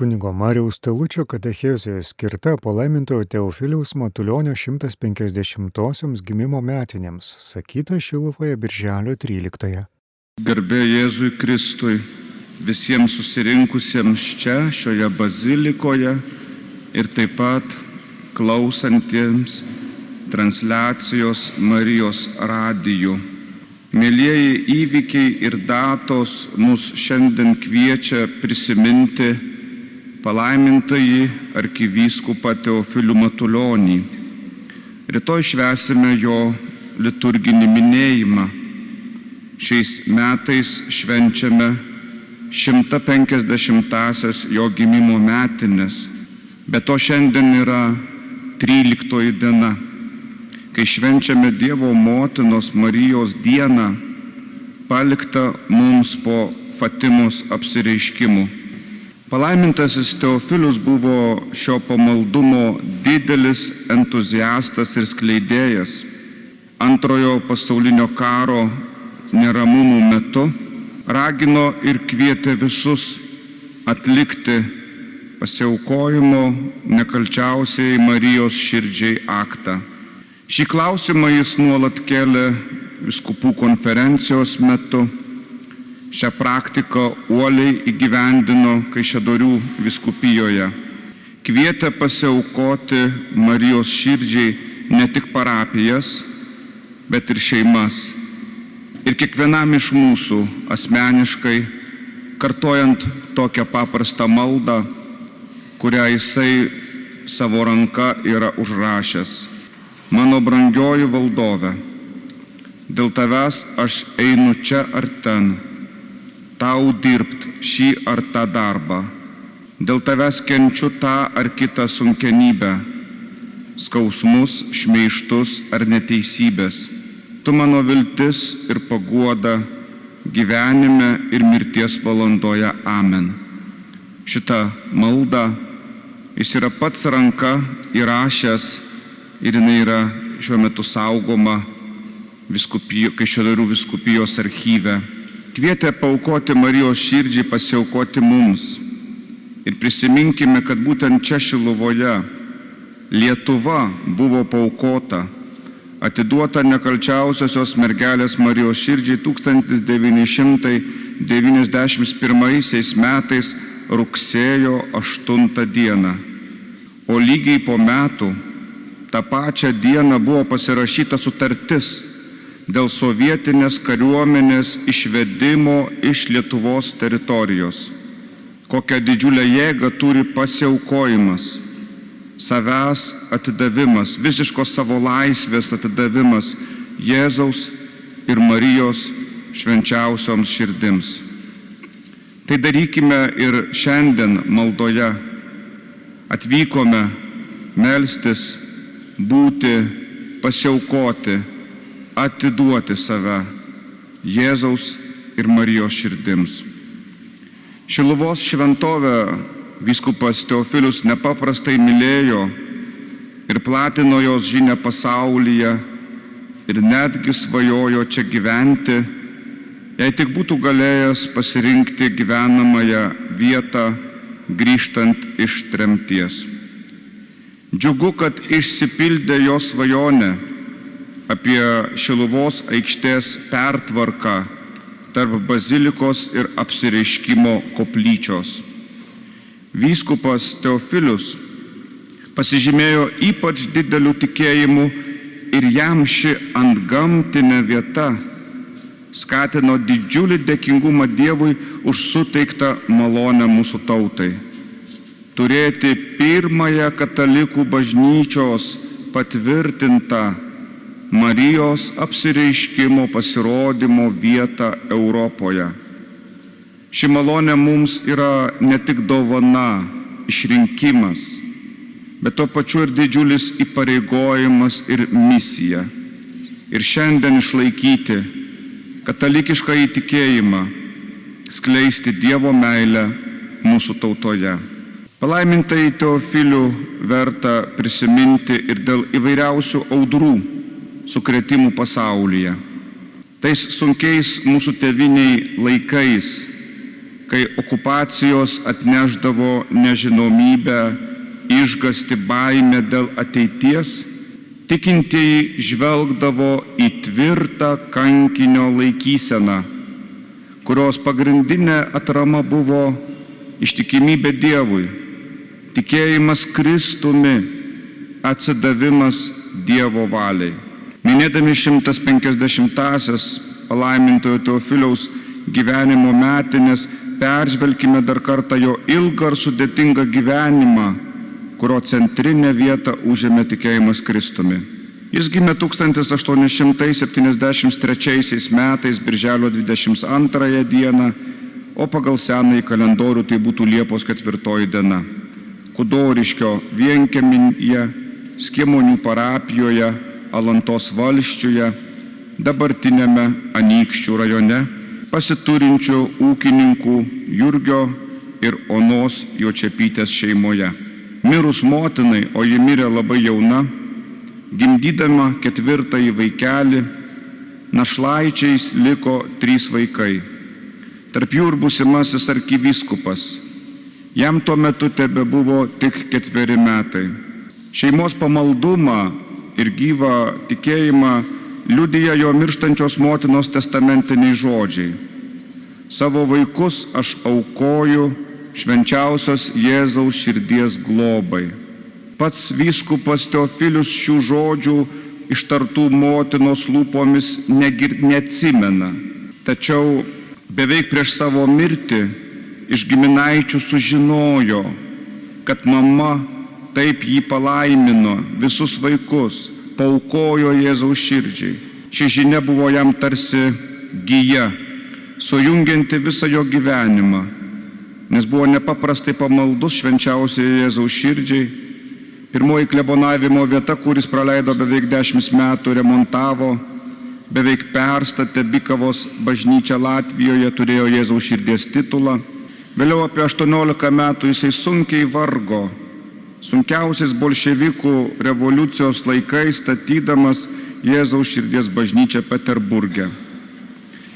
Kunigo Mariaus Telučio katechezijoje skirta palaimintojo Teofiliaus Matulionio 150-osioms gimimo metinėms, sakyta Šiluvoje birželio 13-ąją. Garbė Jėzui Kristui, visiems susirinkusiems čia, šioje bazilikoje ir taip pat klausantiems transliacijos Marijos radijų. Mėlyjeji įvykiai ir datos mus šiandien kviečia prisiminti palaimintąjį arkivyskupą Teofilių Matulionį. Rytoj švesime jo liturginį minėjimą. Šiais metais švenčiame 150-asias jo gimimo metinės, bet to šiandien yra 13 diena kai švenčiame Dievo motinos Marijos dieną, palikta mums po Fatimos apsireiškimų. Palaimintasis Teofilius buvo šio pamaldumo didelis entuziastas ir skleidėjas. Antrojo pasaulinio karo neramumų metu ragino ir kvietė visus atlikti pasiaukojimo nekalčiausiai Marijos širdžiai aktą. Šį klausimą jis nuolat kelia viskupų konferencijos metu. Šią praktiką uoliai įgyvendino Kaišėdorių viskupijoje. Kvietė pasiaukoti Marijos širdžiai ne tik parapijas, bet ir šeimas. Ir kiekvienam iš mūsų asmeniškai, kartojant tokią paprastą maldą, kurią jisai savo ranka yra užrašęs mano brangioji valdove, dėl tavęs aš einu čia ar ten, tau dirbt šį ar tą darbą, dėl tavęs kenčiu tą ar kitą sunkenybę, skausmus, šmeištus ar neteisybės. Tu mano viltis ir paguoda gyvenime ir mirties valandoje. Amen. Šitą maldą jis yra pats ranka įrašęs ir jinai yra šiuo metu saugoma viskupijo, Kaišėdarių viskupijos archyve. Kvietė paukoti Marijos širdžiai pasiaukoti mums. Ir prisiminkime, kad būtent čia Šiluvoje Lietuva buvo paukota, atiduota nekalčiausiosios mergelės Marijos širdžiai 1991 metais rugsėjo 8 dieną. O lygiai po metų tą pačią dieną buvo pasirašyta sutartis dėl sovietinės kariuomenės išvedimo iš Lietuvos teritorijos. Kokią didžiulę jėgą turi pasiaukojimas, savęs atidavimas, visiškos savo laisvės atidavimas Jėzaus ir Marijos švenčiausioms širdims. Tai darykime ir šiandien maldoje. Atvykome melstis būti, pasiaukoti, atiduoti save Jėzaus ir Marijos širdims. Šiluvos šventovę vyskupas Teofilius nepaprastai mylėjo ir platino jos žinę pasaulyje ir netgi svajojo čia gyventi, jei tik būtų galėjęs pasirinkti gyvenamąją vietą grįžtant iš tremties. Džiugu, kad išsipildė jo svajonė apie Šiluvos aikštės pertvarką tarp bazilikos ir apsireiškimo koplyčios. Vyskupas Teofilius pasižymėjo ypač dideliu tikėjimu ir jam ši antgamtinė vieta skatino didžiulį dėkingumą Dievui už suteiktą malonę mūsų tautai turėti pirmąją katalikų bažnyčios patvirtintą Marijos apsireiškimo pasirodymo vietą Europoje. Ši malonė mums yra ne tik dovana, išrinkimas, bet to pačiu ir didžiulis įpareigojimas ir misija. Ir šiandien išlaikyti katalikišką įtikėjimą, skleisti Dievo meilę mūsų tautoje. Palaimintai Teofilių verta prisiminti ir dėl įvairiausių audrų sukretimų pasaulyje. Tais sunkiais mūsų teviniai laikais, kai okupacijos atneždavo nežinomybę, išgasti baimę dėl ateities, tikintieji žvelgdavo į tvirtą kankinio laikyseną, kurios pagrindinė atrama buvo ištikimybė Dievui, tikėjimas Kristumi, atsidavimas Dievo valiai. Minėdami 150-asias palaimintojo Teofiliaus gyvenimo metinės, peržvelkime dar kartą jo ilgą ir sudėtingą gyvenimą, kurio centrinę vietą užėmė tikėjimas Kristumi. Jis gimė 1873 metais, birželio 22 dieną, o pagal senąjį kalendorių tai būtų Liepos 4 diena. Kudoriškio vienkeminėje, Skiemonių parapijoje, Alantos valščiuje, dabartinėme Anykščių rajone pasiturinčių ūkininkų Jurgio ir Onos Jočiapytės šeimoje. Mirus motinai, o ji mirė labai jauna, gimdydama ketvirtąjį vaikelį, našlaičiais liko trys vaikai. Tarp jų ir būsimasis arkivyskupas. Jam tuo metu tebe buvo tik ketveri metai. Šeimos pamaldumą ir gyvą tikėjimą liudija jo mirštančios motinos testamentiniai žodžiai. Savo vaikus aš aukoju švenčiausios Jėzaus širdies globai. Pats vyskupas Teofilius šių žodžių ištartų motinos lūpomis negir, neatsimena. Tačiau beveik prieš savo mirtį iš giminaičių sužinojo, kad mama taip jį palaimino visus vaikus paukojo Jėzaus širdžiai. Ši žinia buvo jam tarsi gyja, sujungianti visą jo gyvenimą, nes buvo nepaprastai pamaldus švenčiausiai Jėzaus širdžiai. Pirmoji klebonavimo vieta, kuris praleido beveik dešimt metų, remontavo, beveik perstatė Bikavos bažnyčią Latvijoje, turėjo Jėzaus širdies titulą. Vėliau apie 18 metų jisai sunkiai vargo sunkiausiais bolševikų revoliucijos laikais statydamas Jėzaus širdies bažnyčią Peterburgė.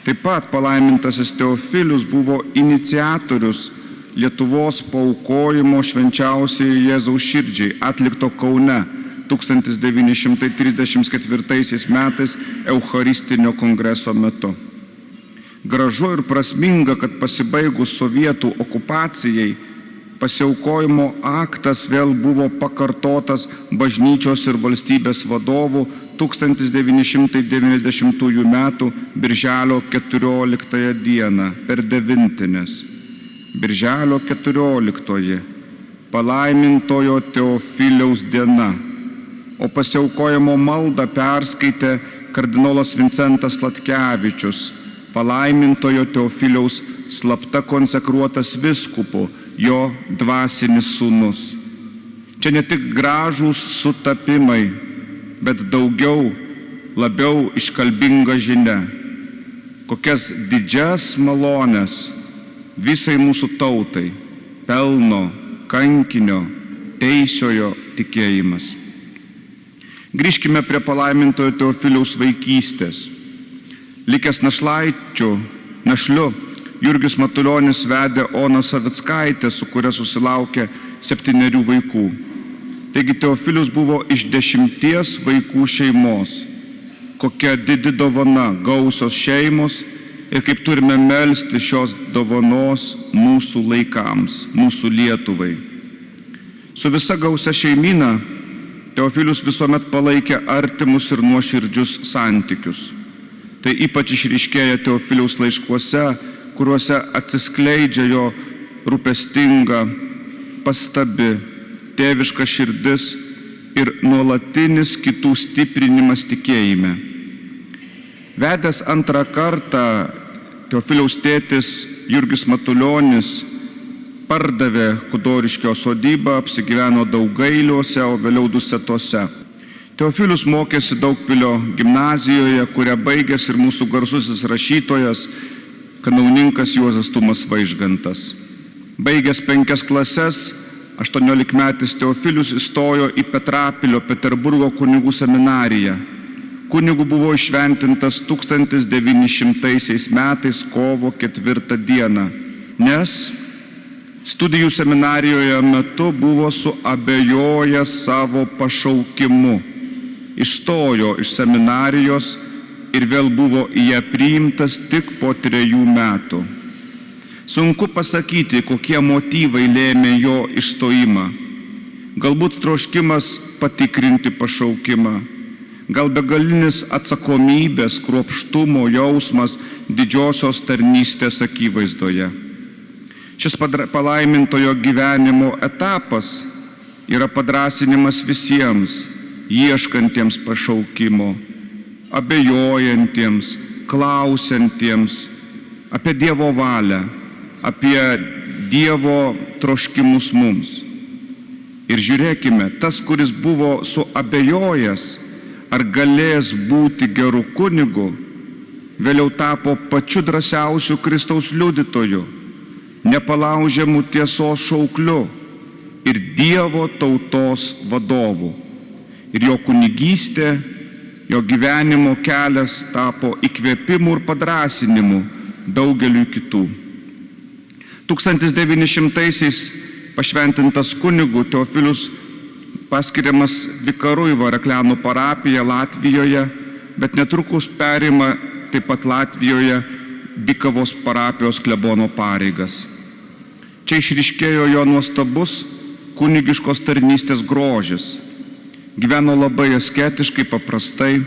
Taip pat palaimintasis Teofilius buvo iniciatorius Lietuvos paukojimo švenčiausiai Jėzaus širdžiai atlikto Kaune 1934 metais Eucharistinio kongreso metu. Gražu ir prasminga, kad pasibaigus sovietų okupacijai pasiaukojimo aktas vėl buvo pakartotas bažnyčios ir valstybės vadovų 1990 m. Birželio 14 d. per devintinės. Birželio 14 palaimintojo Teofiliaus diena, o pasiaukojimo maldą perskaitė kardinolas Vincentas Latkevičius, palaimintojo Teofiliaus slapta konsekruotas viskupu jo dvasinis sūnus. Čia ne tik gražūs sutapimai, bet daugiau, labiau iškalbinga žinia, kokias didžias malonės visai mūsų tautai pelno kankinio teisiojo tikėjimas. Grįžkime prie palaimintojo Teofiliaus vaikystės. Likęs našlaičiu, našliu, Jurgis Matuljonis vedė Oną Savickaitę, su kuria susilaukė septyniarių vaikų. Taigi Teofilius buvo iš dešimties vaikų šeimos. Kokia didi dovana gausios šeimos ir kaip turime melstį šios dovanos mūsų laikams, mūsų Lietuvai. Su visa gausia šeimina Teofilius visuomet palaikė artimus ir nuoširdžius santykius. Tai ypač išryškėja Teofiliaus laiškuose kuriuose atsiskleidžia jo rūpestinga, pastabi, tėviška širdis ir nuolatinis kitų stiprinimas tikėjime. Vedęs antrą kartą Teofiliaus tėtis Jurgis Matuljonis pardavė Kudoriškio sodybą, apsigyveno Daugailiuose, o vėliau Dusetose. Teofilius mokėsi Daugpilio gimnazijoje, kurią baigęs ir mūsų garsusis rašytojas kanauninkas Juozas Tumas Vaižgantas. Baigęs penkias klases, 18 metais Teofilius įstojo į Petrapilio Peterburgo kunigų seminariją. Kunigų buvo išventintas 1900 metais kovo 4 dieną nes studijų seminarijoje metu buvo suabejojęs savo pašaukimu. Išstojo iš seminarijos ir vėl buvo į ją priimtas tik po trejų metų. Sunku pasakyti, kokie motyvai lėmė jo išstojimą. Galbūt troškimas patikrinti pašaukimą, gal begalinis atsakomybės, kruopštumo jausmas didžiosios tarnystės akivaizdoje. Šis palaimintojo gyvenimo etapas yra padrasinimas visiems, ieškantiems pašaukimo abejojantiems, klausiantiems apie Dievo valią, apie Dievo troškimus mums. Ir žiūrėkime, tas, kuris buvo suabejojęs, ar galės būti gerų kunigų, vėliau tapo pačiu drąsiausiu Kristaus liudytoju, nepalaužiamų tiesos šaukliu ir Dievo tautos vadovu. Ir jo kunigystė Jo gyvenimo kelias tapo įkvėpimu ir padrasinimu daugeliu kitų. 1900-aisiais pašventintas kunigu Teofilius paskiriamas vikaru į Varaklianų parapiją Latvijoje, bet netrukus perima taip pat Latvijoje Bikavos parapijos klebono pareigas. Čia išriškėjo jo nuostabus kunigiškos tarnystės grožis gyveno labai asketiškai, paprastai,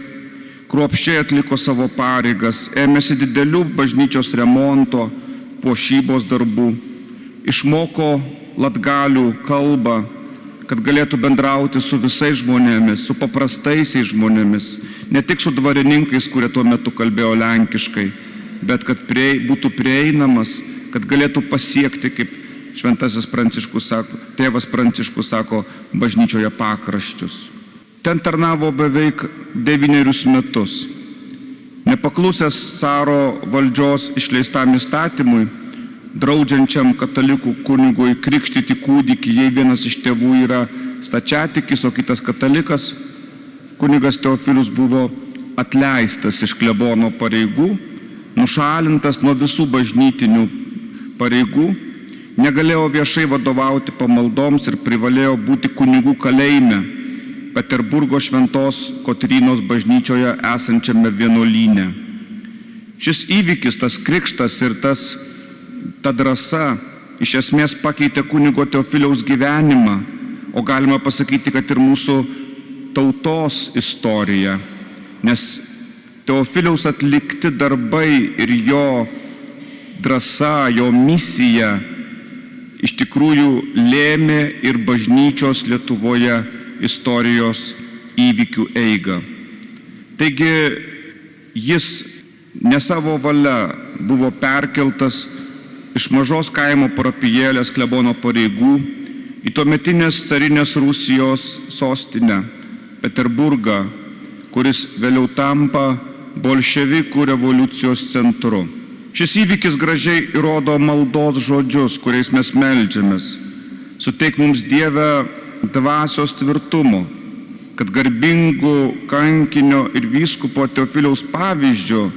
kruopščiai atliko savo pareigas, ėmėsi didelių bažnyčios remonto, puošybos darbų, išmoko latgalių kalbą, kad galėtų bendrauti su visais žmonėmis, su paprastaisiais žmonėmis, ne tik su dvarininkais, kurie tuo metu kalbėjo lenkiškai, bet kad prie, būtų prieinamas, kad galėtų pasiekti, kaip šventasis Pranciškus sako, tėvas Pranciškus sako, bažnyčioje pakraščius. Ten tarnavo beveik devynerius metus. Nepaklusęs caro valdžios išleistam įstatymui, draudžiančiam katalikų kunigui krikštyti kūdikį, jei vienas iš tėvų yra stačiatikis, o kitas katalikas, kunigas Teofilius buvo atleistas iš klebono pareigų, nušalintas nuo visų bažnytinių pareigų, negalėjo viešai vadovauti pamaldoms ir privalėjo būti kunigų kalėjime Peterburgo šventos Kotrynos bažnyčioje esančiame vienuolyne. Šis įvykis, tas krikštas ir tas, ta drąsa iš esmės pakeitė kunigo Teofiliaus gyvenimą, o galima pasakyti, kad ir mūsų tautos istoriją, nes Teofiliaus atlikti darbai ir jo drąsa, jo misija iš tikrųjų lėmė ir bažnyčios Lietuvoje istorijos įvykių eigą. Taigi jis ne savo valia buvo perkeltas iš mažos kaimo parapijėlės klebono pareigų į tuometinės carinės Rusijos sostinę Peterburgą, kuris vėliau tampa bolševikų revoliucijos centru. Šis įvykis gražiai įrodo maldos žodžius, kuriais mes melžiamės. Suteik mums Dievę dvasios tvirtumo, kad garbingų kankinio ir vyskupo Teofiliaus pavyzdžio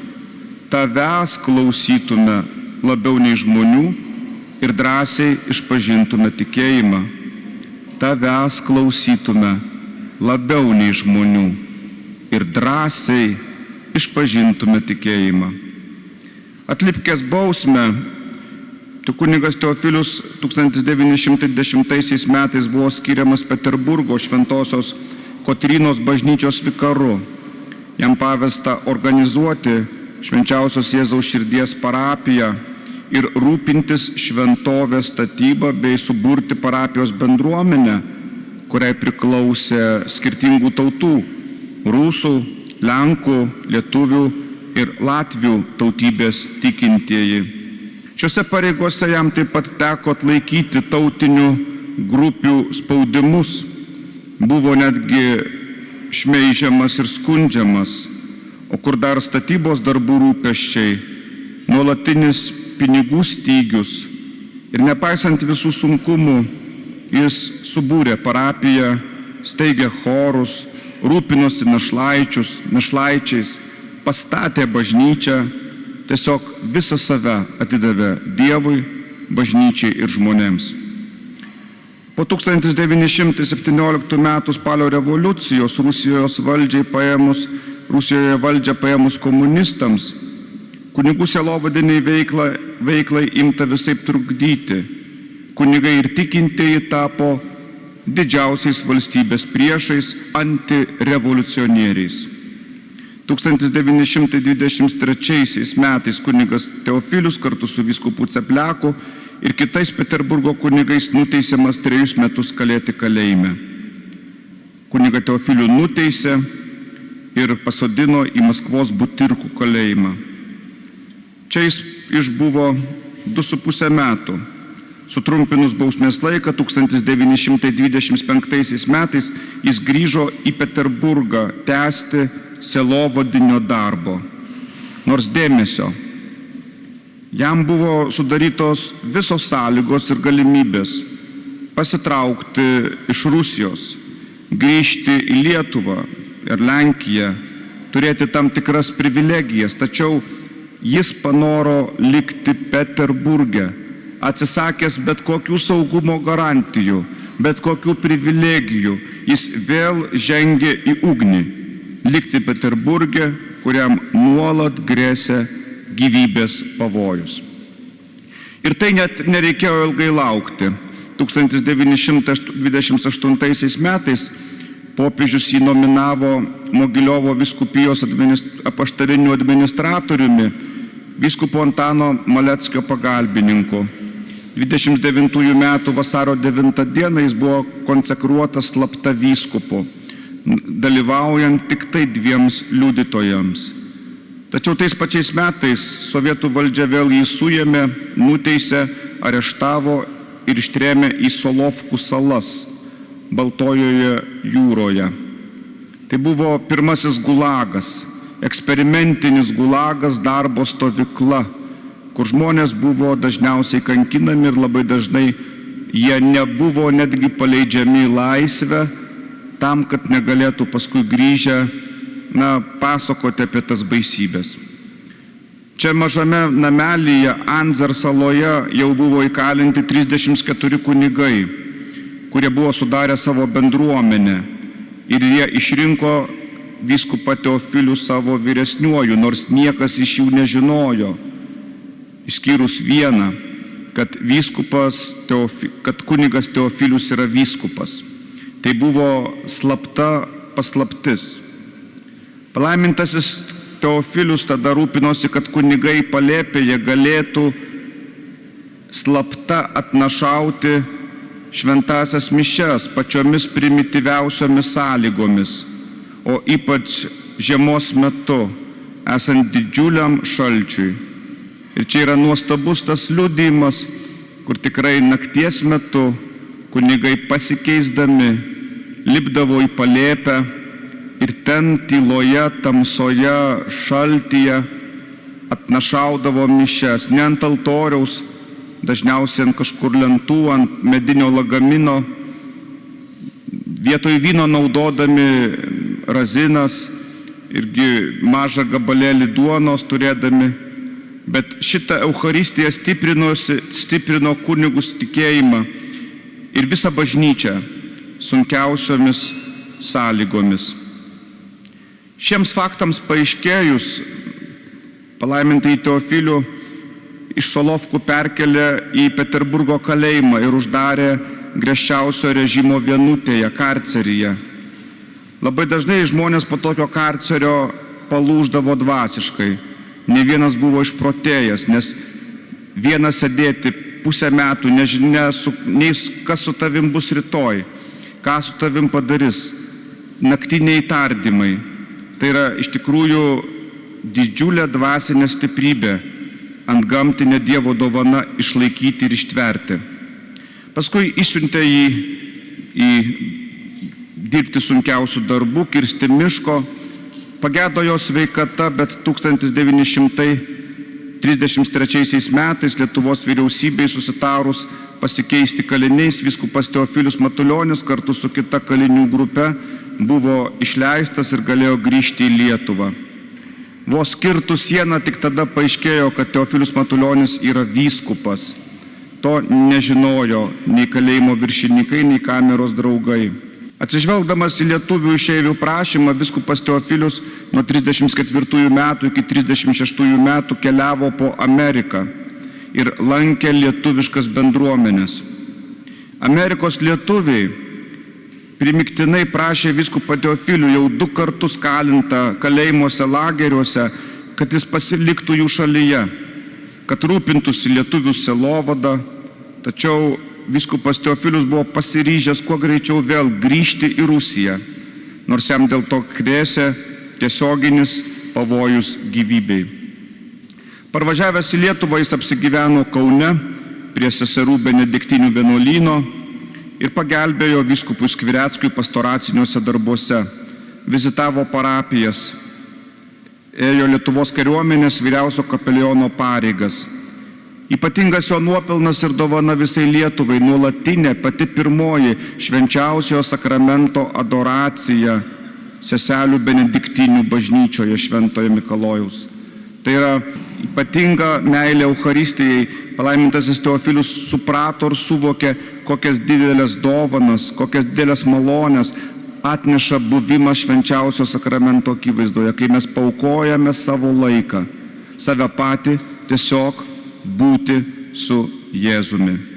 tavęs klausytume labiau nei žmonių ir drąsiai išpažintume tikėjimą. Tavęs klausytume labiau nei žmonių ir drąsiai išpažintume tikėjimą. Atlipkęs bausmę, kunigas Teofilius 1910 metais buvo skiriamas Peterburgo šventosios Kotrynos bažnyčios vikaru. Jam pavesta organizuoti švenčiausios Jėzaus širdies parapiją ir rūpintis šventovės statybą bei suburti parapijos bendruomenę, kuriai priklausė skirtingų tautų - rusų, lenkų, lietuvių ir latvių tautybės tikintieji. Šiuose pareigose jam taip pat teko atlaikyti tautinių grupių spaudimus, buvo netgi šmeižiamas ir skundžiamas, o kur dar statybos darbų rūpeščiai, nuolatinis pinigų stygius. Ir nepaisant visų sunkumų, jis subūrė parapiją, steigė chorus, rūpinosi našlaičiais, pastatė bažnyčią tiesiog visą save atidavė Dievui bažnyčiai ir žmonėms. Po 1917 m. spalio revoliucijos Rusijos valdžiai paėmus, Rusijoje valdžią paėmus komunistams, kunigų selovadiniai veiklai, veiklai imta visai trukdyti. Kunigai ir tikintieji tapo didžiausiais valstybės priešais antirevoliucionieriais. 1923 metais kunigas Teofilius kartu su viskupu Cepleku ir kitais Peterburgo kunigais nuteisiamas trejus metus kalėti kalėjime. Kuniga Teofilių nuteisė ir pasodino į Maskvos Butirkų kalėjimą. Čia jis išbuvo 2,5 metų. Sutrumpinus bausmės laiką 1925 metais jis grįžo į Peterburgą tęsti selovadinio darbo. Nors dėmesio, jam buvo sudarytos visos sąlygos ir galimybės pasitraukti iš Rusijos, grįžti į Lietuvą ir Lenkiją, turėti tam tikras privilegijas, tačiau jis panoro likti Peterburgė, atsisakęs bet kokių saugumo garantijų, bet kokių privilegijų, jis vėl žengė į ugnį likti Peterburgė, kuriam nuolat grėsia gyvybės pavojus. Ir tai net nereikėjo ilgai laukti. 1928 metais popiežius jį nominavo Mogiliovo viskupijos administ... apaštariniu administratoriumi, viskupo Antano Maleckio pagalbininku. 29 metų vasaro 9 dieną jis buvo konsekruotas slapta vyskupu dalyvaujant tik tai dviems liudytojams. Tačiau tais pačiais metais sovietų valdžia vėl jį suėmė, nuteisė, areštavo ir ištrėmė į Solovkų salas Baltojoje jūroje. Tai buvo pirmasis gulagas, eksperimentinis gulagas darbo stovykla, kur žmonės buvo dažniausiai kankinami ir labai dažnai jie nebuvo netgi paleidžiami į laisvę, tam, kad negalėtų paskui grįžę, na, pasakoti apie tas baisybės. Čia mažame namelyje Anzar saloje jau buvo įkalinti 34 kunigai, kurie buvo sudarę savo bendruomenę ir jie išrinko viskupą Teofilių savo vyresniuoju, nors niekas iš jų nežinojo, išskyrus vieną, kad, Teofi, kad kunigas Teofilius yra vyskupas. Tai buvo slapta paslaptis. Palaimintasis Teofilius tada rūpinosi, kad kunigai palėpėje galėtų slapta atnašauti šventasias mišes pačiomis primityviausiomis sąlygomis, o ypač žiemos metu, esant didžiuliam šalčiui. Ir čia yra nuostabus tas liudijimas, kur tikrai nakties metu kunigai pasikeisdami lipdavo į palėpę ir ten tyloje, tamsoje, šaltyje atnašaudavo mišes, ne ant altoriaus, dažniausiai ant kažkur lentų, ant medinio lagamino, vietoj vyno naudodami razinas, irgi mažą gabalėlį duonos turėdami, bet šitą Eucharistiją stiprino kunigus tikėjimą ir visą bažnyčią sunkiausiomis sąlygomis. Šiems faktams paaiškėjus, palaimintai Teofilių iš Solovkų perkelė į Peterburgo kalėjimą ir uždarė griežčiausio režimo vienutėje, karceryje. Labai dažnai žmonės po tokio karcerio palūždavo dvasiškai. Ne vienas buvo išprotėjęs, nes vienas sėdėti pusę metų, nežinia, su, nei kas su tavim bus rytoj, ką su tavim padarys, naktiniai tardymai. Tai yra iš tikrųjų didžiulė dvasinė stiprybė, ant gamtinė Dievo dovana išlaikyti ir ištverti. Paskui išsiuntė jį į dirbti sunkiausių darbų, kirsti miško, pagėdo jo sveikata, bet 1900 33 metais Lietuvos vyriausybei susitarus pasikeisti kaliniais, viskupas Teofilius Matuljonis kartu su kita kalinių grupe buvo išleistas ir galėjo grįžti į Lietuvą. Vos skirtų sieną tik tada paaiškėjo, kad Teofilius Matuljonis yra vyskupas. To nežinojo nei kalėjimo viršininkai, nei kameros draugai. Atsižvelgdamas į lietuvių išeivių prašymą, viskupas Teofilius nuo 34 metų iki 36 metų keliavo po Ameriką ir lankė lietuviškas bendruomenės. Amerikos lietuviai primiktinai prašė viskupą Teofilių jau du kartus kalintą kalėjimuose, lageriuose, kad jis pasiliktų jų šalyje, kad rūpintųsi lietuvių selovada, tačiau viskupas Teofilius buvo pasiryžęs kuo greičiau vėl grįžti į Rusiją, nors jam dėl to krėsė tiesioginis pavojus gyvybei. Parvažiavęs į Lietuvą jis apsigyveno Kaune prie seserų benediktinių vienuolyno ir pagelbėjo viskupui Skvireckui pastoraciniuose darbuose, vizitavo parapijas, ėjo Lietuvos kariuomenės vyriausio kapeliono pareigas Ypatingas jo nuopelnas ir dovana visai Lietuvai, nuolatinė pati pirmoji švenčiausiojo sakramento adoracija seselių benediktinių bažnyčioje Šventojo Mikalojaus. Tai yra ypatinga meilė Euharistijai. Palaimintasis Teofilius suprato ir suvokė, kokias didelės dovanas, kokias didelės malonės atneša buvimas švenčiausio sakramento akivaizdoje, kai mes paukojame savo laiką, save patį tiesiog būti su Jėzumi.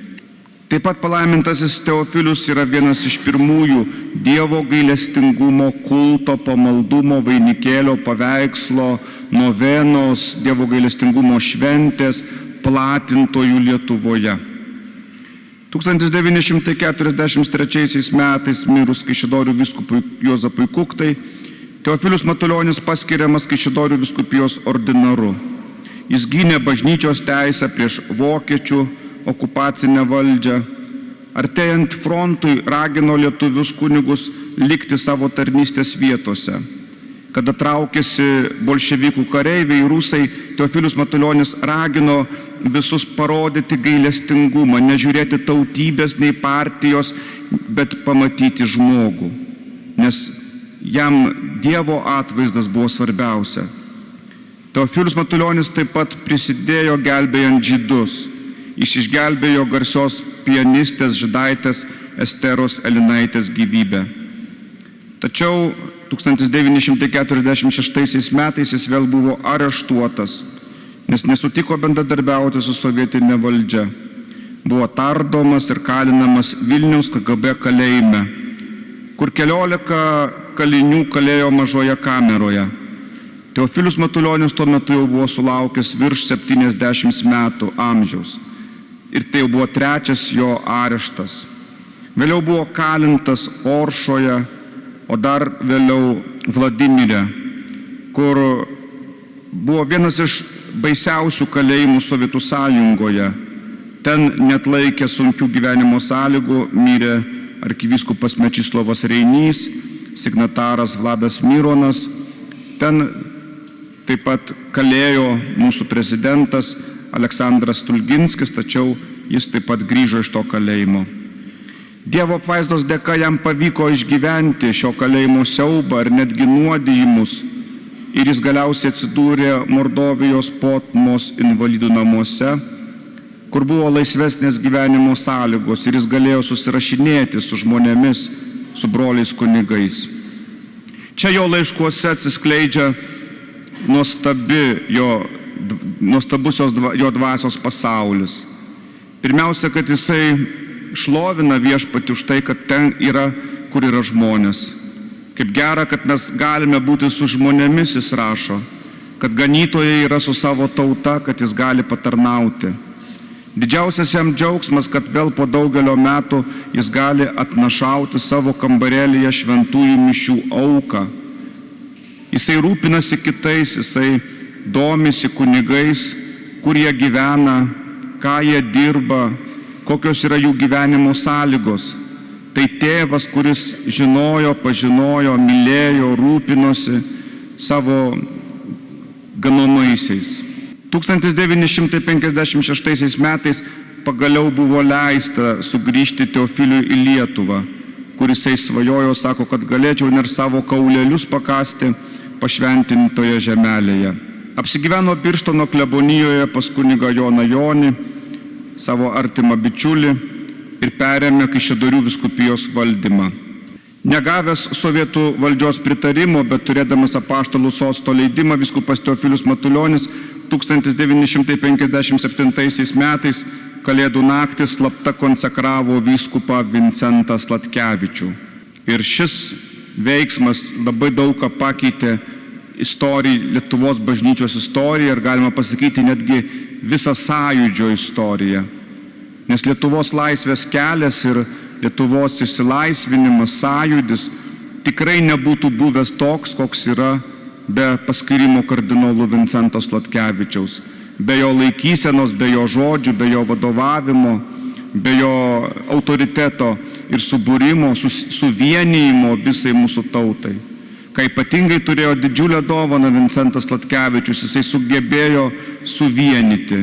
Taip pat palaimintasis Teofilius yra vienas iš pirmųjų Dievo gailestingumo kulto pamaldumo vainikėlio paveikslo, novenos, Dievo gailestingumo šventės platintojų Lietuvoje. 1943 metais mirus Kaišidorių viskupui Juozapui Kuktai, Teofilius Matuljonis paskiriamas Kaišidorių viskupijos ordinaru. Jis gynė bažnyčios teisę prieš vokiečių okupacinę valdžią. Artėjant frontui ragino lietuvius kunigus likti savo tarnystės vietose. Kada traukėsi bolševikų kareiviai, rusai, Teofilius Matuljonis ragino visus parodyti gailestingumą, nežiūrėti tautybės nei partijos, bet pamatyti žmogų. Nes jam Dievo atvaizdas buvo svarbiausia. Teofilius Matuljonis taip pat prisidėjo gelbėjant žydus. Jis išgelbėjo garsios pianistės žydaitės Esteros Elinaitės gyvybę. Tačiau 1946 metais jis vėl buvo areštuotas, nes nesutiko bendradarbiauti su sovietinė valdžia. Buvo tardomas ir kalinamas Vilniaus KGB kalėjime, kur keliolika kalinių kalėjo mažoje kameroje. Teofilius Matuljonis tuo metu jau buvo sulaukęs virš 70 metų amžiaus. Ir tai jau buvo trečias jo areštas. Vėliau buvo kalintas Oršoje, o dar vėliau Vladimirė, kur buvo vienas iš baisiausių kalėjimų Sovietų sąjungoje. Ten net laikė sunkių gyvenimo sąlygų, mirė arkivyskupas Mečislovas Reinys, signataras Vladas Myronas. Ten Taip pat kalėjo mūsų prezidentas Aleksandras Tulginskis, tačiau jis taip pat grįžo iš to kalėjimo. Dievo apvaizdos dėka jam pavyko išgyventi šio kalėjimo siaubą ir netgi nuodijimus ir jis galiausiai atsidūrė Mordovijos potmos invalidų namuose, kur buvo laisvesnės gyvenimo sąlygos ir jis galėjo susirašinėti su žmonėmis, su broliais kunigais. Čia jo laiškuose atsiskleidžia nuostabi jo, nuostabusios jo dvasios pasaulis. Pirmiausia, kad jisai šlovina viešpati už tai, kad ten yra, kur yra žmonės. Kaip gera, kad mes galime būti su žmonėmis, jis rašo, kad ganytojai yra su savo tauta, kad jis gali patarnauti. Didžiausias jam džiaugsmas, kad vėl po daugelio metų jis gali atnašauti savo kambarėlėje šventųjų mišių auką Jisai rūpinasi kitais, jisai domisi kunigais, kur jie gyvena, ką jie dirba, kokios yra jų gyvenimo sąlygos. Tai tėvas, kuris žinojo, pažinojo, mylėjo, rūpinosi savo ganomaisiais. 1956 metais pagaliau buvo leista sugrįžti Teofiliui į Lietuvą, kurisai svajojo, sako, kad galėčiau ir savo kaulelius pakasti pašventintoje žemelėje. Apsigyveno Birštono klebonijoje pas kuniga Joną Jonį, savo artimą bičiulį ir perėmė Kaišėdorių viskupijos valdymą. Negavęs sovietų valdžios pritarimo, bet turėdamas apaštalų sosto leidimą, viskupas Teofilius Matuljonis 1957 metais Kalėdų naktį slapta konsekravo vyskupą Vincentą Slatkevičių. Ir šis veiksmas labai daug ką pakeitė istoriją, Lietuvos bažnyčios istoriją ir galima pasakyti netgi visą sąjūdžio istoriją. Nes Lietuvos laisvės kelias ir Lietuvos išsilaisvinimas, sąjūdis tikrai nebūtų buvęs toks, koks yra be paskirimo kardinolų Vincento Slatkevičiaus, be jo laikysenos, be jo žodžių, be jo vadovavimo, be jo autoriteto ir subūrimo, suvienijimo visai mūsų tautai. Kai ypatingai turėjo didžiulę dovaną Vincentas Latkevičius, jisai sugebėjo suvienyti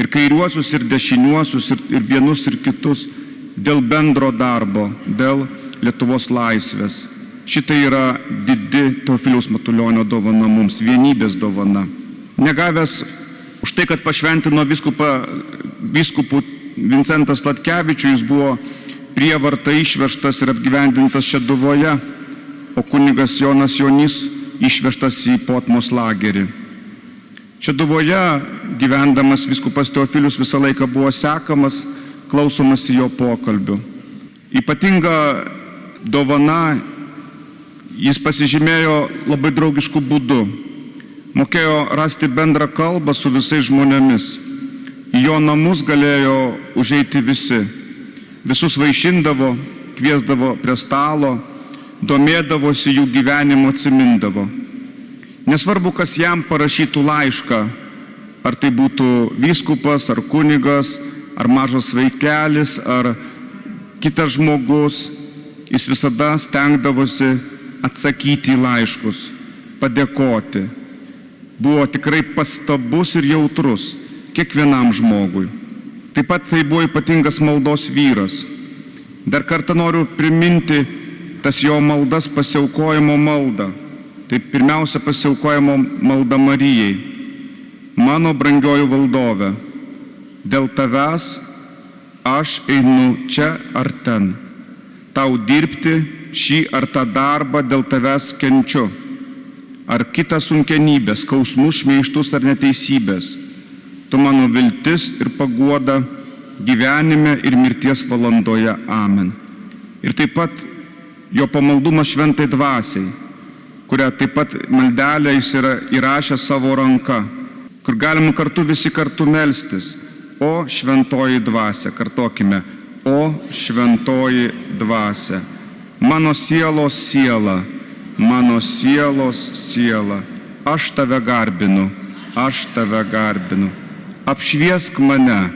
ir kairiuosius, ir dešiniuosius, ir, ir vienus, ir kitus dėl bendro darbo, dėl Lietuvos laisvės. Šitai yra didi Teofiliaus Matulionio dovana mums, vienybės dovana. Negavęs už tai, kad pašventino viskupą, viskupų Vincentas Latkevičius, jis buvo prievarta išvežtas ir apgyvendintas Šeduvoje, o kunigas Jonas Jonys išvežtas į Potmos lagerį. Šeduvoje gyvendamas viskupas Teofilius visą laiką buvo sekamas, klausomasi jo pokalbių. Ypatinga dovana jis pasižymėjo labai draugiškų būdų. Mokėjo rasti bendrą kalbą su visais žmonėmis. Į jo namus galėjo užeiti visi. Visus vaišindavo, kviesdavo prie stalo, domėdavosi jų gyvenimo atsimindavo. Nesvarbu, kas jam parašytų laišką, ar tai būtų vyskupas, ar kunigas, ar mažas vaikelis, ar kitas žmogus, jis visada stengdavosi atsakyti į laiškus, padėkoti. Buvo tikrai pastabus ir jautrus kiekvienam žmogui. Taip pat tai buvo ypatingas maldos vyras. Dar kartą noriu priminti tas jo maldas pasiaukojimo maldą. Tai pirmiausia pasiaukojimo malda Marijai. Mano brangioji valdove dėl tavęs aš einu čia ar ten. Tau dirbti šį ar tą darbą dėl tavęs kenčiu. Ar kitas sunkenybės, skausmus, šmeištus ar neteisybės. Tu mano viltis ir paguoda gyvenime ir mirties valandoje. Amen. Ir taip pat jo pamaldumas šventai dvasiai, kurią taip pat maldelę jis yra įrašęs savo ranka, kur galima kartu visi kartu melstis. O šventoji dvasia, kartokime, o šventoji dvasia, mano sielos siela, mano sielos siela, aš tave garbinu, aš tave garbinu. Apšviesk mane,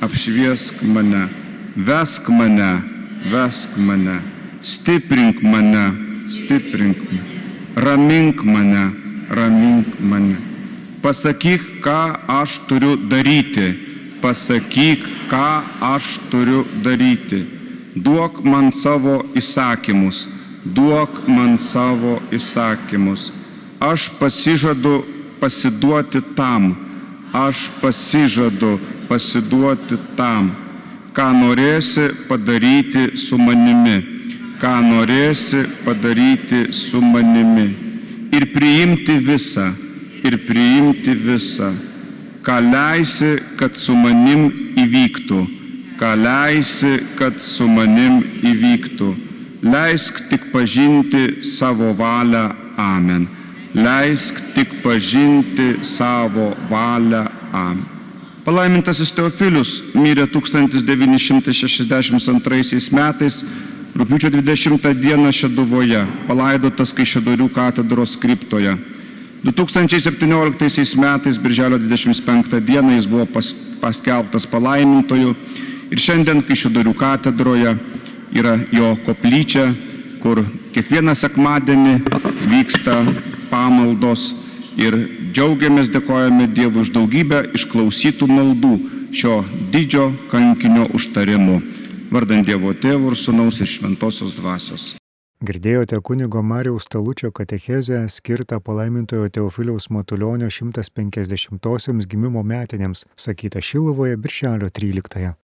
apšviesk mane, vesk mane, vesk mane, stiprink mane, stiprink mane, ramink mane, ramink mane. Pasakyk, ką aš turiu daryti pasakyk, ką aš turiu daryti. Duok man savo įsakymus, duok man savo įsakymus. Aš pasižadu pasiduoti tam, aš pasižadu pasiduoti tam, ką norėsi padaryti su manimi, ką norėsi padaryti su manimi. Ir priimti visą, ir priimti visą ką leisi, kad su manim įvyktų, ką leisi, kad su manim įvyktų. Leisk tik pažinti savo valią. Amen. Leisk tik pažinti savo valią. Amen. Palaimintasis Teofilius mirė 1962 metais, rūpiučio 20 dieną Šeduvoje, palaidotas Kaišėdorių katedros kriptoje. 2017 metais, birželio 25 dieną, jis buvo pas, paskelbtas palaimintoju ir šiandien Kaišėdorių katedroje yra jo koplyčia, kur kiekvieną sekmadienį vyksta pamaldos ir džiaugiamės, dėkojame Dievui už daugybę išklausytų maldų šio didžio kankinio užtarimu. Vardant Dievo Tėvų ir Sūnaus ir Šventosios Dvasios. Girdėjote kunigo Mariaus Talučio katechezę skirtą palaimintojo Teofiliaus Matulionio 150-osiams gimimo metinėms, sakytą Šilovoje birželio 13. -ąją.